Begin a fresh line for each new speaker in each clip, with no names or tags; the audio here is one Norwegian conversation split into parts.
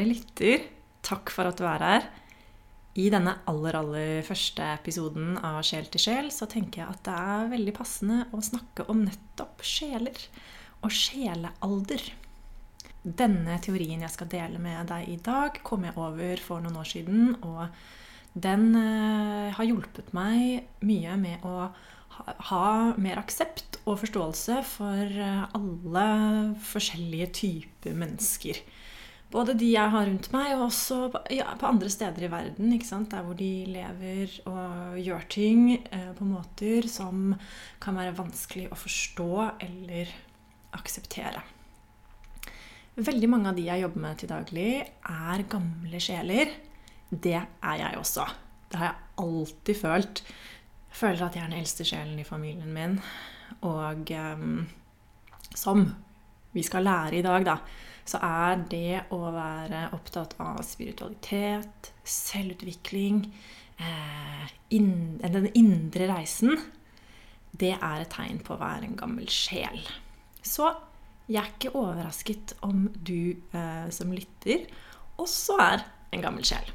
Kjære lytter, takk for at du er her. I denne aller, aller første episoden av Sjel til sjel så tenker jeg at det er veldig passende å snakke om nettopp sjeler og sjelealder. Denne teorien jeg skal dele med deg i dag, kom jeg over for noen år siden. Og den eh, har hjulpet meg mye med å ha, mer aksept og forståelse for eh, alle forskjellige typer mennesker. Både de jeg har rundt meg, og også på, ja, på andre steder i verden. Der hvor de lever og gjør ting eh, på måter som kan være vanskelig å forstå eller akseptere. Veldig mange av de jeg jobber med til daglig, er gamle sjeler. Det er jeg også. Det har jeg alltid følt. Jeg føler at jeg er den eldste sjelen i familien min. Og eh, som vi skal lære i dag, da, så er det å være opptatt av spiritualitet, selvutvikling, eh, den indre reisen, det er et tegn på å være en gammel sjel. Så jeg er ikke overrasket om du eh, som lytter også er en gammel sjel.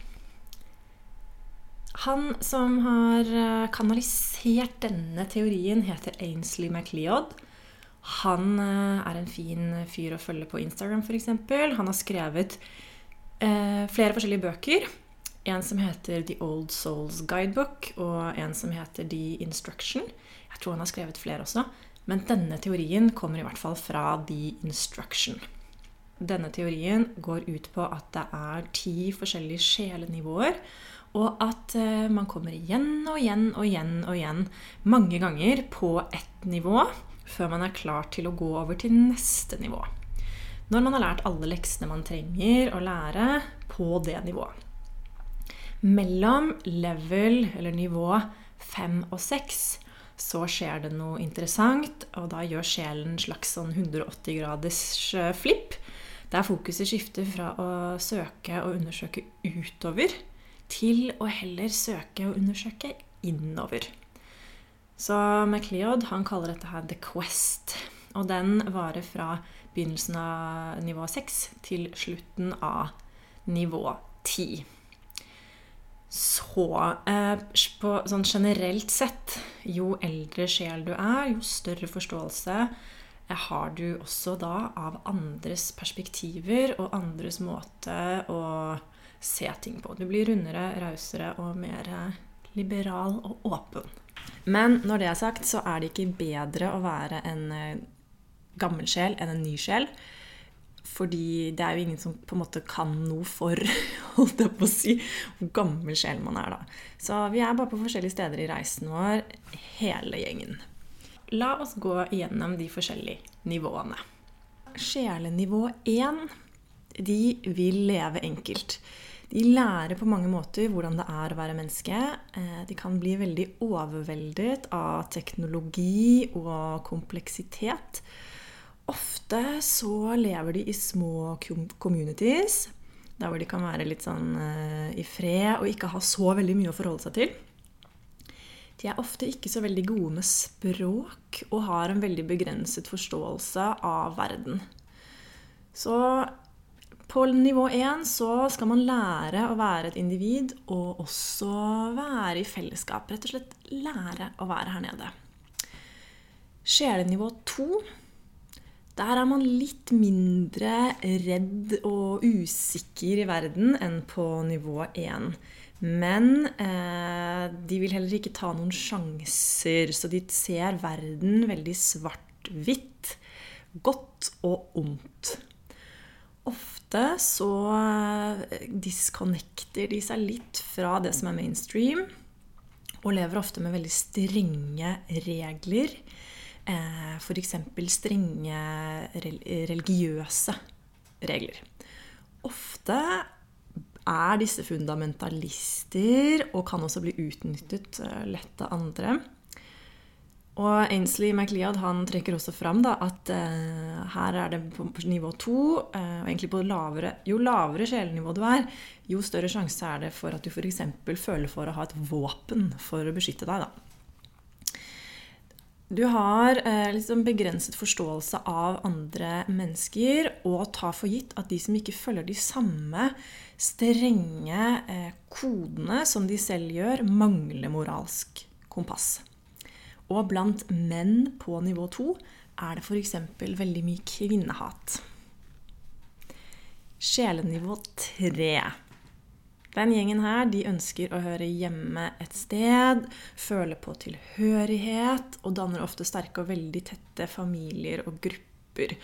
Han som har eh, kanalisert denne teorien, heter Ainsley MacLeod. Han eh, er en fin fyr å følge på Instagram, f.eks. Han har skrevet eh, flere forskjellige bøker. En som heter The Old Souls Guidebook, og en som heter The Instruction. Jeg tror han har skrevet flere også. Men denne teorien kommer i hvert fall fra The Instruction. Denne teorien går ut på at det er ti forskjellige sjelenivåer. Og at eh, man kommer igjen og igjen og igjen og igjen mange ganger på ett nivå før man er klar til å gå over til neste nivå. Når man har lært alle leksene man trenger å lære på det nivået. Mellom level, eller nivå fem og seks så skjer det noe interessant, og da gjør sjelen en slags sånn 180 graders flipp. Der fokuset skifter fra å søke og undersøke utover til å heller søke og undersøke innover. Så MacLeod han kaller dette her The Quest. Og den varer fra begynnelsen av nivå 6 til slutten av nivå 10. Så eh, på, sånn generelt sett, jo eldre sjel du er, jo større forståelse eh, har du også da av andres perspektiver og andres måte å se ting på. Du blir rundere, rausere og mer liberal og åpen. Men når det er sagt, så er det ikke bedre å være en eh, gammel sjel enn en ny sjel. Fordi det er jo ingen som på en måte kan noe for holdt jeg på å si, hvor gammel sjel man er da. Så vi er bare på forskjellige steder i reisen vår, hele gjengen. La oss gå igjennom de forskjellige nivåene. Sjelenivå 1 de vil leve enkelt. De lærer på mange måter hvordan det er å være menneske. Eh, de kan bli veldig overveldet av teknologi og kompleksitet. Ofte så lever de i små communities, der hvor de kan være litt sånn eh, i fred og ikke ha så veldig mye å forholde seg til. De er ofte ikke så veldig gode med språk og har en veldig begrenset forståelse av verden. Så på nivå 1 så skal man lære å være et individ og også være i fellesskap. Rett og slett lære å være her nede. Sjelenivå 2 der er man litt mindre redd og usikker i verden enn på nivå 1. Men eh, de vil heller ikke ta noen sjanser, så de ser verden veldig svart-hvitt. Godt og ondt ofte så eh, disconnecter de seg litt fra det som er mainstream, og lever ofte med veldig strenge regler. Eh, F.eks. strenge religiøse regler. ofte er disse fundamentalister og kan også bli utnyttet eh, lett av andre. Og Ainsley MacLeod han trekker også fram da, at eh, her er det på nivå to eh, og egentlig på lavere, Jo lavere sjelenivå du er, jo større sjanse er det for at du f.eks. føler for å ha et våpen for å beskytte deg. da. Du har eh, liksom begrenset forståelse av andre mennesker og tar for gitt at de som ikke følger de samme strenge eh, kodene som de selv gjør, mangler moralsk kompass. Og blant menn på nivå 2 er det f.eks. veldig mye kvinnehat. Sjelenivå 3. den gjengen her de ønsker å høre hjemme et sted, føle på tilhørighet og danner ofte sterke og veldig tette familier og grupper.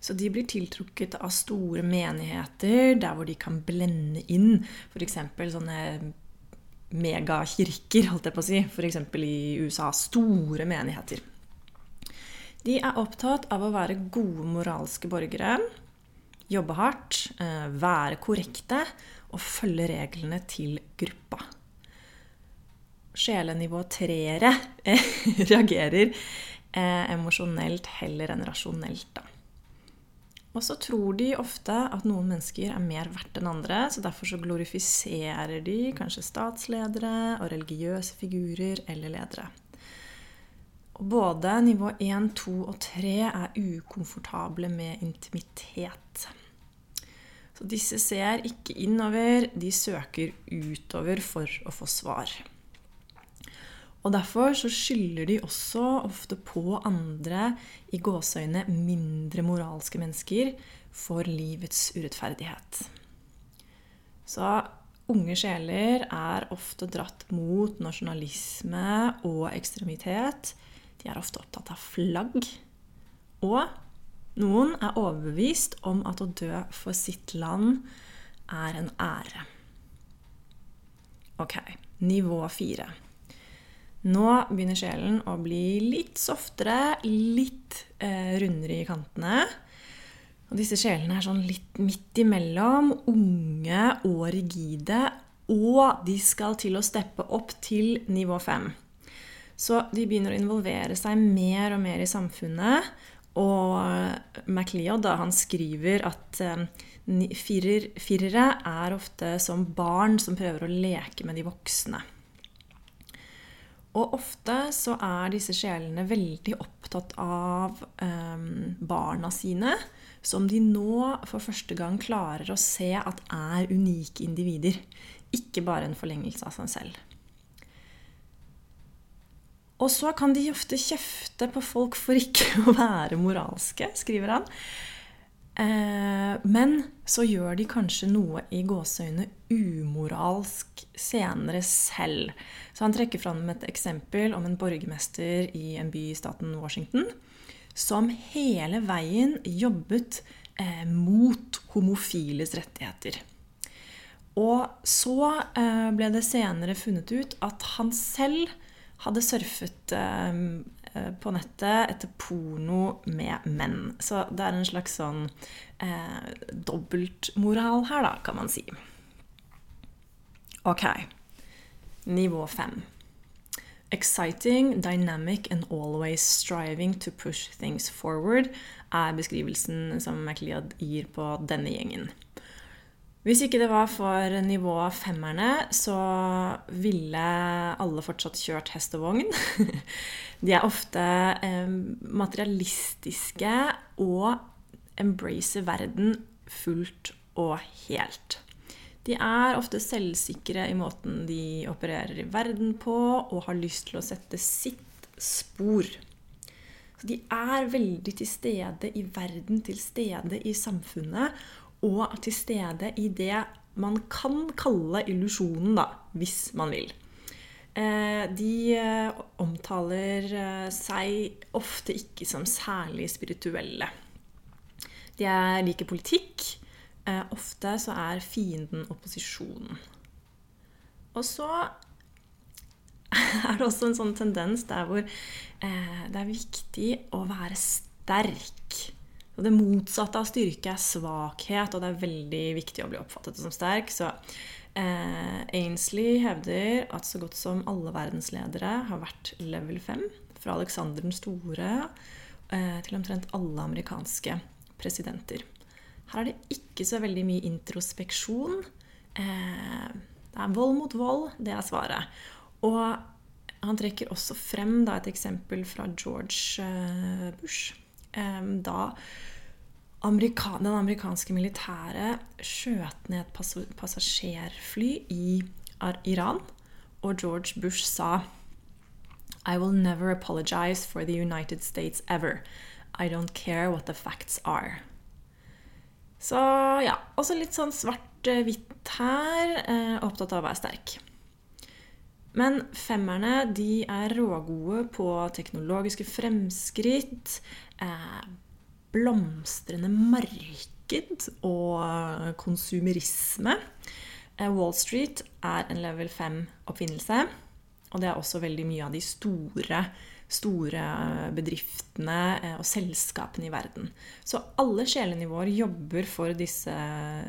Så de blir tiltrukket av store menigheter der hvor de kan blende inn f.eks. sånne megakirker, holdt jeg på å si. F.eks. i USA. Store menigheter. De er opptatt av å være gode moralske borgere, jobbe hardt, eh, være korrekte og følge reglene til gruppa. Sjelenivå treere reagerer eh, emosjonelt heller enn rasjonelt. Da. Og så tror de ofte at noen mennesker er mer verdt enn andre, så derfor så glorifiserer de kanskje statsledere og religiøse figurer eller ledere. Og både nivå 1, 2 og 3 er ukomfortable med intimitet. Så disse ser ikke innover, de søker utover for å få svar. Og Derfor så skylder de også ofte på andre i gåseøyne mindre moralske mennesker for livets urettferdighet. Så unge sjeler er ofte dratt mot nasjonalisme og ekstremitet. De er ofte opptatt av flagg. Og noen er overbevist om at å dø for sitt land er en ære. Ok, nivå fire. Nå begynner sjelen å bli litt softere, litt eh, rundere i kantene. Og disse sjelene er sånn litt midt imellom, unge og rigide. Og de skal til å steppe opp til nivå fem. Så de begynner å involvere seg mer og mer i samfunnet og MacLeod da, han skriver at firer, firere er ofte som barn som prøver å leke med de voksne. Og ofte så er disse sjelene veldig opptatt av um, barna sine, som de nå for første gang klarer å se at er unike individer. Ikke bare en forlengelse av seg selv. Og så kan de ofte kjefte på folk for ikke å være moralske, skriver han. Eh, men så gjør de kanskje noe i gåseøyne umoralsk senere selv. Så han trekker fram et eksempel om en borgermester i en by i staten Washington som hele veien jobbet eh, mot homofiles rettigheter. Og så eh, ble det senere funnet ut at han selv hadde surfet eh, på nettet etter porno med menn. Så det er en slags sånn eh, dobbeltmoral her, da, kan man si. Ok. Nivå fem. Exciting, dynamic and always striving to push things forward er beskrivelsen som MacLeod gir på denne gjengen. Hvis ikke det var for nivå femmerne, så ville alle fortsatt kjørt hest og vogn. De er ofte eh, materialistiske og embracer verden fullt og helt. De er ofte selvsikre i måten de opererer i verden på, og har lyst til å sette sitt spor. Så de er veldig til stede i verden, til stede i samfunnet, og til stede i det man kan kalle illusjonen, da, hvis man vil. Eh, de eh, omtaler eh, seg ofte ikke som særlig spirituelle. De liker politikk. Ofte så er fienden opposisjonen. Og så er det også en sånn tendens der hvor det er viktig å være sterk Så det motsatte av styrke er svakhet, og det er veldig viktig å bli oppfattet som sterk. Så eh, Ainsley hevder at så godt som alle verdensledere har vært level 5. Fra Alexander den store eh, til omtrent alle amerikanske presidenter. Her er det ikke så veldig mye introspeksjon. Eh, det er vold mot vold, det er svaret. Og han trekker også frem da, et eksempel fra George eh, Bush. Eh, da Amerika den amerikanske militæret skjøt ned et passasjerfly i Iran, og George Bush sa I will never apologize for the United States ever. I don't care what the facts are. Så ja, også litt sånn svart-hvitt her. Eh, opptatt av å være sterk. Men femmerne de er rågode på teknologiske fremskritt, eh, blomstrende marked og konsumerisme. Eh, Wall Street er en level 5-oppfinnelse. Og det er også veldig mye av de store store bedriftene eh, og selskapene i verden. Så alle sjelenivåer jobber for disse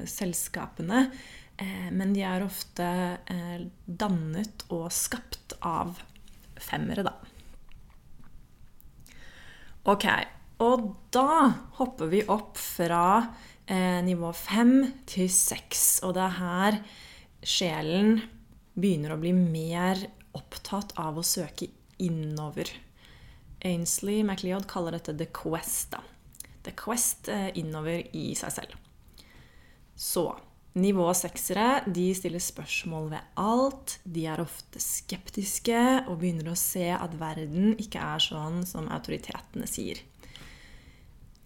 selskapene, men de er ofte dannet og skapt av femmere, da. Ok, og da hopper vi opp fra nivå fem til seks. Og det er her sjelen begynner å bli mer opptatt av å søke innover. Ainsley MacLeod kaller dette the quest. da. The quest eh, innover i seg selv. Så Nivå seksere de stiller spørsmål ved alt. De er ofte skeptiske og begynner å se at verden ikke er sånn som autoritetene sier.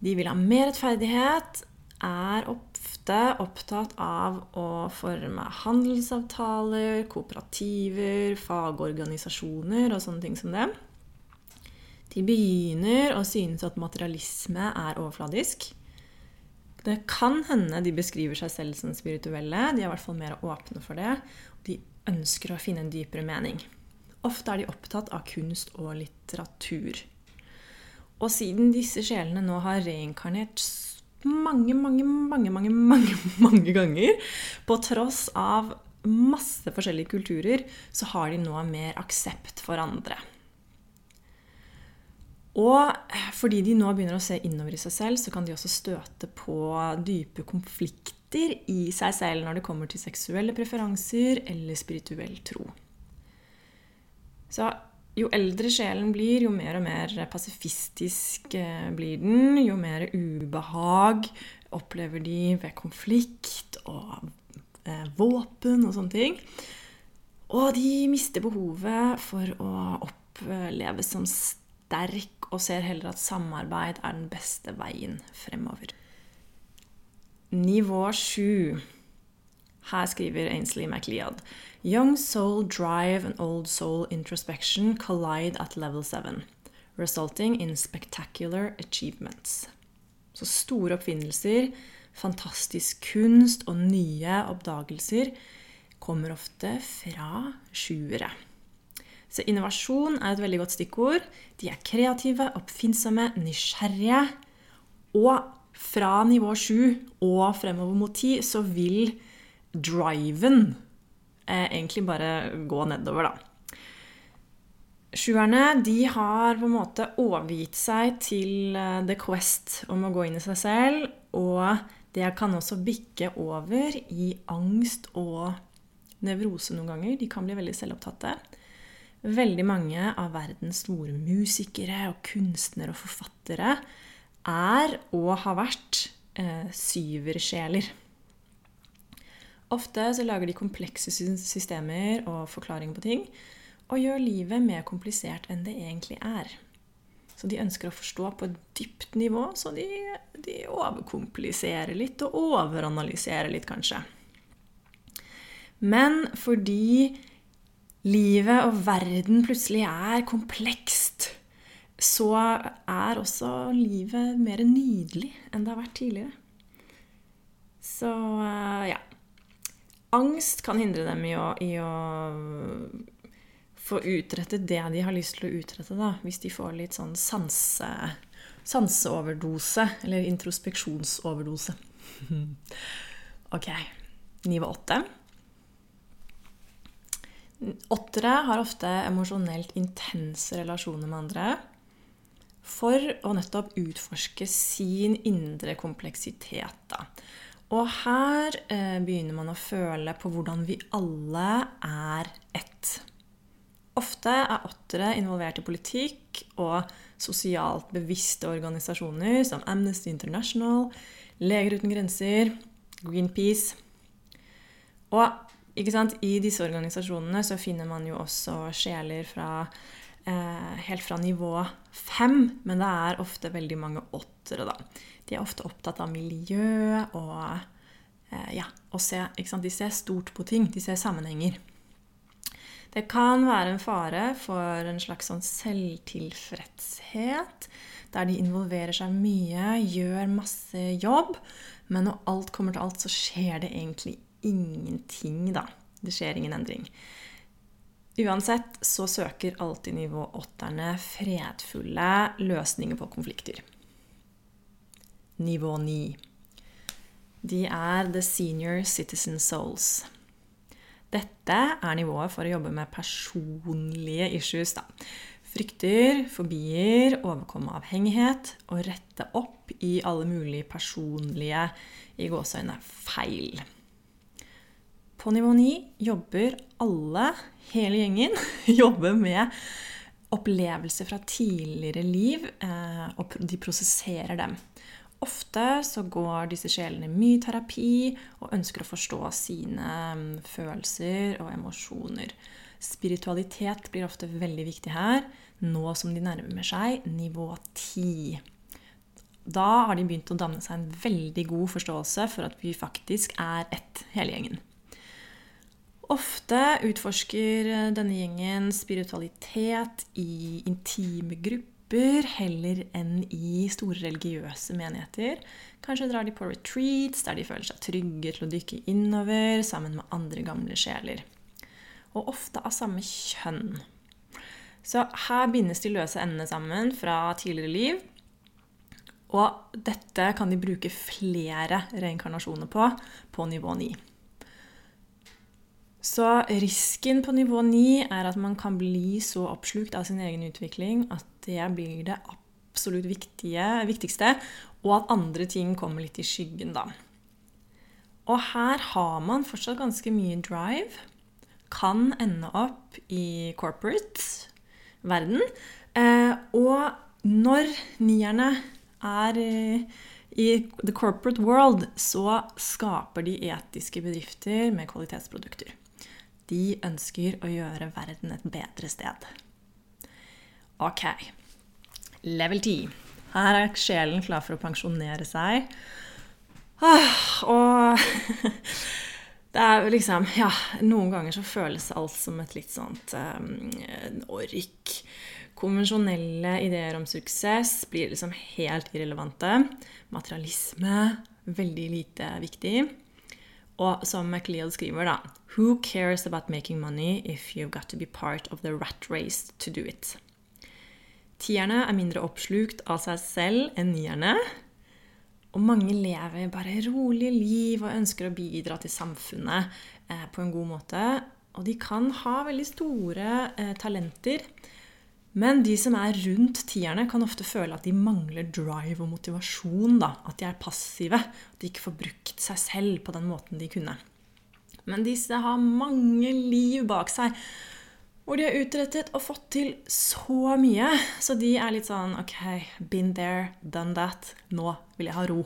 De vil ha mer rettferdighet, er ofte opptatt av å forme handelsavtaler, kooperativer, fagorganisasjoner og sånne ting som det. De begynner å synes at materialisme er overfladisk. Det kan hende de beskriver seg selv som spirituelle. De er i hvert fall mer åpne for det. De ønsker å finne en dypere mening. Ofte er de opptatt av kunst og litteratur. Og siden disse sjelene nå har reinkarnert mange, mange, mange, mange, mange, mange ganger, på tross av masse forskjellige kulturer, så har de nå mer aksept for andre. Og fordi de nå begynner å se innover i seg selv, så kan de også støte på dype konflikter i seg selv når det kommer til seksuelle preferanser eller spirituell tro. Så jo eldre sjelen blir, jo mer og mer pasifistisk eh, blir den. Jo mer ubehag opplever de ved konflikt og eh, våpen og sånne ting. Og de mister behovet for å oppleves som sterk og ser heller at samarbeid er den beste veien fremover. Nivå 7. Her skriver Ainsley MacLeod Young soul drive and old soul introspection collide at level 7, resulting in spectacular achievements. Så store oppfinnelser, fantastisk kunst og nye oppdagelser kommer ofte fra sjuere. Så innovasjon er et veldig godt stikkord. De er kreative, oppfinnsomme, nysgjerrige. Og fra nivå 7 og fremover mot 10 så vil driven eh, egentlig bare gå nedover, da. Sjuerne de har på en måte overgitt seg til uh, the quest om å gå inn i seg selv. Og det kan også bikke over i angst og nevrose noen ganger. De kan bli veldig selvopptatte. Veldig mange av verdens store musikere og kunstnere og forfattere er og har vært eh, syversjeler. Ofte så lager de komplekse systemer og forklaringer på ting og gjør livet mer komplisert enn det egentlig er. Så de ønsker å forstå på et dypt nivå, så de, de overkompliserer litt og overanalyserer litt, kanskje. Men fordi livet og verden plutselig er komplekst, så er også livet mer nydelig enn det har vært tidligere. Så eh, ja. Angst kan hindre dem i å, i å få utrettet det de har lyst til å utrette. Da. Hvis de får litt sånn sanse sanseoverdose, eller introspeksjonsoverdose. ok, nivå åtte. Åttere har ofte emosjonelt intense relasjoner med andre for å nettopp utforske sin indre kompleksitet. Da. Og her eh, begynner man å føle på hvordan vi alle er ett. Ofte er åttere involvert i politikk og sosialt bevisste organisasjoner som Amnesty International, Leger uten grenser, Greenpeace. Og i disse organisasjonene så finner man jo også sjeler fra eh, helt fra nivå fem, men det er ofte veldig mange åttere, da. De er ofte opptatt av miljø og eh, ja, og se, De ser stort på ting. De ser sammenhenger. Det kan være en fare for en slags sånn selvtilfredshet, der de involverer seg mye, gjør masse jobb, men når alt kommer til alt, så skjer det egentlig ingenting, da. Det skjer ingen endring. Uansett så søker alltid nivå åtterne fredfulle løsninger på konflikter. Nivå ni. De er the senior citizen souls. Dette er nivået for å jobbe med personlige issues. Da. Frykter, fobier, overkomme avhengighet og rette opp i alle mulige personlige i gåseøyne feil. På nivå 9 jobber alle, hele gjengen, jobber med opplevelser fra tidligere liv, eh, og de prosesserer dem. Ofte så går disse sjelene mye terapi og ønsker å forstå sine mm, følelser og emosjoner. Spiritualitet blir ofte veldig viktig her, nå som de nærmer seg nivå 10. Da har de begynt å danne seg en veldig god forståelse for at vi faktisk er ett, hele gjengen. Ofte utforsker denne gjengen spiritualitet i intime grupper heller enn i store religiøse menigheter. Kanskje drar de på retreats der de føler seg trygge til å dykke innover sammen med andre gamle sjeler. Og ofte av samme kjønn. Så her bindes de løse endene sammen fra tidligere liv. Og dette kan de bruke flere reinkarnasjoner på på nivå 9. Så risken på nivå 9 er at man kan bli så oppslukt av sin egen utvikling at det blir det absolutt viktige, viktigste, og at andre ting kommer litt i skyggen, da. Og her har man fortsatt ganske mye drive. Kan ende opp i corporate-verden. Eh, og når nierne er eh, i the corporate world, så skaper de etiske bedrifter med kvalitetsprodukter. De ønsker å gjøre verden et bedre sted. Ok. Level 10. Her er sjelen klar for å pensjonere seg. Ah, og det er liksom Ja, noen ganger så føles alt som et litt sånt um, ork. Konvensjonelle ideer om suksess blir liksom helt irrelevante. Materialisme veldig lite viktig. Og som MacLeod skriver, da Who cares about making money if you've got to be part of the rat race to do it? Tierne er mindre oppslukt av seg selv enn nierne. Og mange lever bare rolige liv og ønsker å bidra til samfunnet eh, på en god måte. Og de kan ha veldig store eh, talenter. Men de som er rundt tierne, kan ofte føle at de mangler drive og motivasjon. Da. At de er passive. At de ikke får brukt seg selv på den måten de kunne. Men disse har mange liv bak seg. Hvor de har utrettet og fått til så mye. Så de er litt sånn OK, been there, done that. Nå vil jeg ha ro.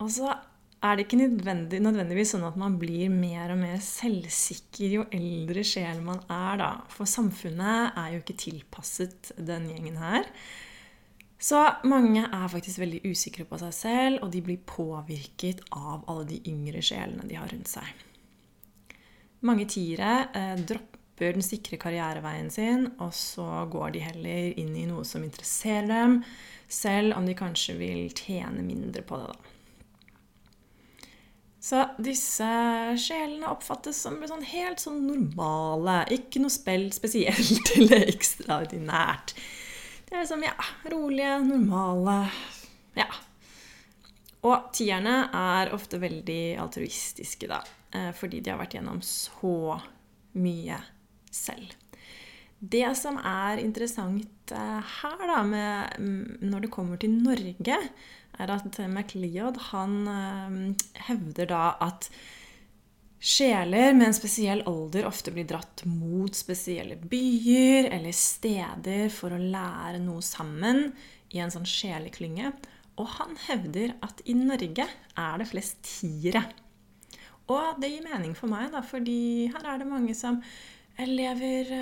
Og så er det ikke nødvendig, nødvendigvis sånn at man blir mer og mer selvsikker jo eldre sjel man er, da. For samfunnet er jo ikke tilpasset den gjengen her. Så mange er faktisk veldig usikre på seg selv, og de blir påvirket av alle de yngre sjelene de har rundt seg. Mange tiere eh, dropper den sikre karriereveien sin, og så går de heller inn i noe som interesserer dem, selv om de kanskje vil tjene mindre på det. da. Så disse sjelene oppfattes som sånn helt sånn normale. Ikke noe spill spesielt eller ekstraordinært. Det er liksom, ja, rolige, normale Ja. Og tierne er ofte veldig altruistiske, da. Eh, fordi de har vært gjennom så mye selv. Det som er interessant eh, her, da, med, mm, når det kommer til Norge, er at MacLeod han eh, hevder da at sjeler med en spesiell alder ofte blir dratt mot spesielle byer eller steder for å lære noe sammen i en sånn sjeleklynge. Og han hevder at i Norge er det flest tiere. Og det gir mening for meg, da, fordi her er det mange som lever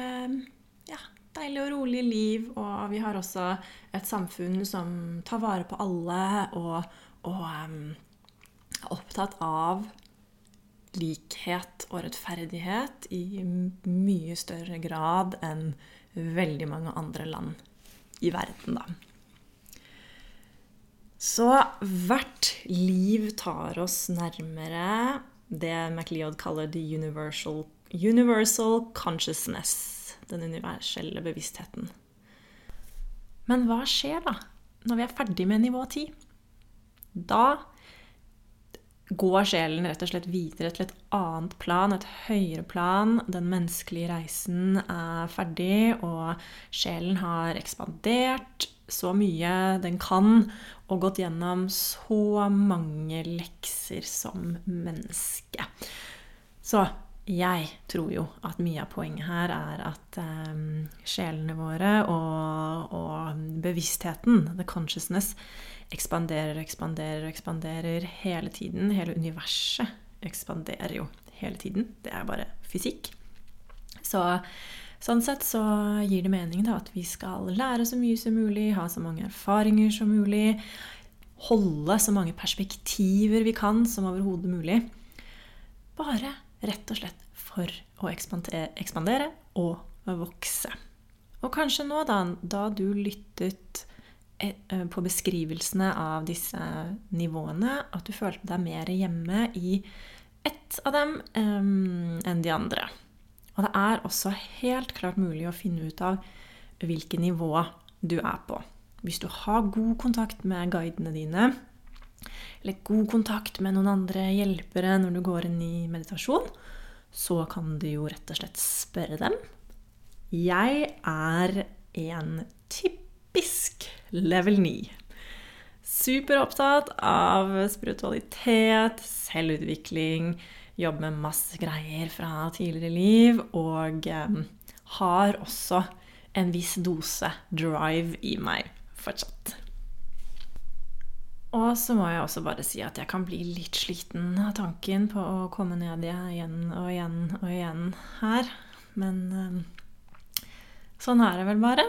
ja, deilig og rolig liv. Og vi har også et samfunn som tar vare på alle og, og um, er opptatt av likhet og rettferdighet i mye større grad enn veldig mange andre land i verden, da. Så hvert liv tar oss nærmere det MacLeod kaller the universal, universal consciousness den universelle bevisstheten. Men hva skjer da når vi er ferdig med nivå 10? Da går sjelen rett og slett videre til et annet plan, et høyere plan. Den menneskelige reisen er ferdig, og sjelen har ekspandert så mye den kan, og gått gjennom så mange lekser som menneske. Så jeg tror jo at mye av poenget her er at um, sjelene våre og, og, bevisstheten, the consciousness, ekspanderer og ekspanderer og ekspanderer hele tiden. Hele universet ekspanderer jo hele tiden. Det er bare fysikk. Så sånn sett så gir det mening da at vi skal lære så mye som mulig, ha så mange erfaringer som mulig, holde så mange perspektiver vi kan som overhodet mulig. Bare Rett og slett for å ekspandere og vokse. Og kanskje nå, da, da du lyttet eh, på beskrivelsene av disse nivåene, at du følte deg mer hjemme i ett av dem um, enn de andre. Og det er også helt klart mulig å finne ut av hvilket nivå du er på. Hvis du har god kontakt med guidene dine, eller god kontakt med noen andre hjelpere når du går inn i meditasjon, så kan du jo rett og slett spørre dem. Jeg er en typisk level 9. Superopptatt av spiritualitet, selvutvikling, jobber med masse greier fra tidligere liv, og eh, har også en viss dose drive i meg fortsatt. Og så må jeg også bare si at jeg kan bli litt sliten av tanken på å komme ned igjen og igjen og igjen her. Men eh, sånn er det vel bare.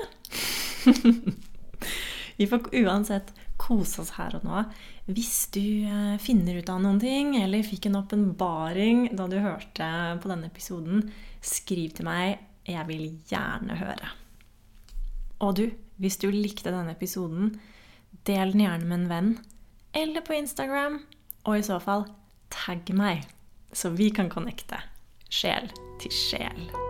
Vi får uansett kose oss her og nå. Hvis du eh, finner ut av noen ting, eller fikk en åpenbaring da du hørte på denne episoden, skriv til meg. Jeg vil gjerne høre. Og du, hvis du likte denne episoden, Del den gjerne med en venn, eller på Instagram. Og i så fall, tagg meg, så vi kan connecte sjel til sjel.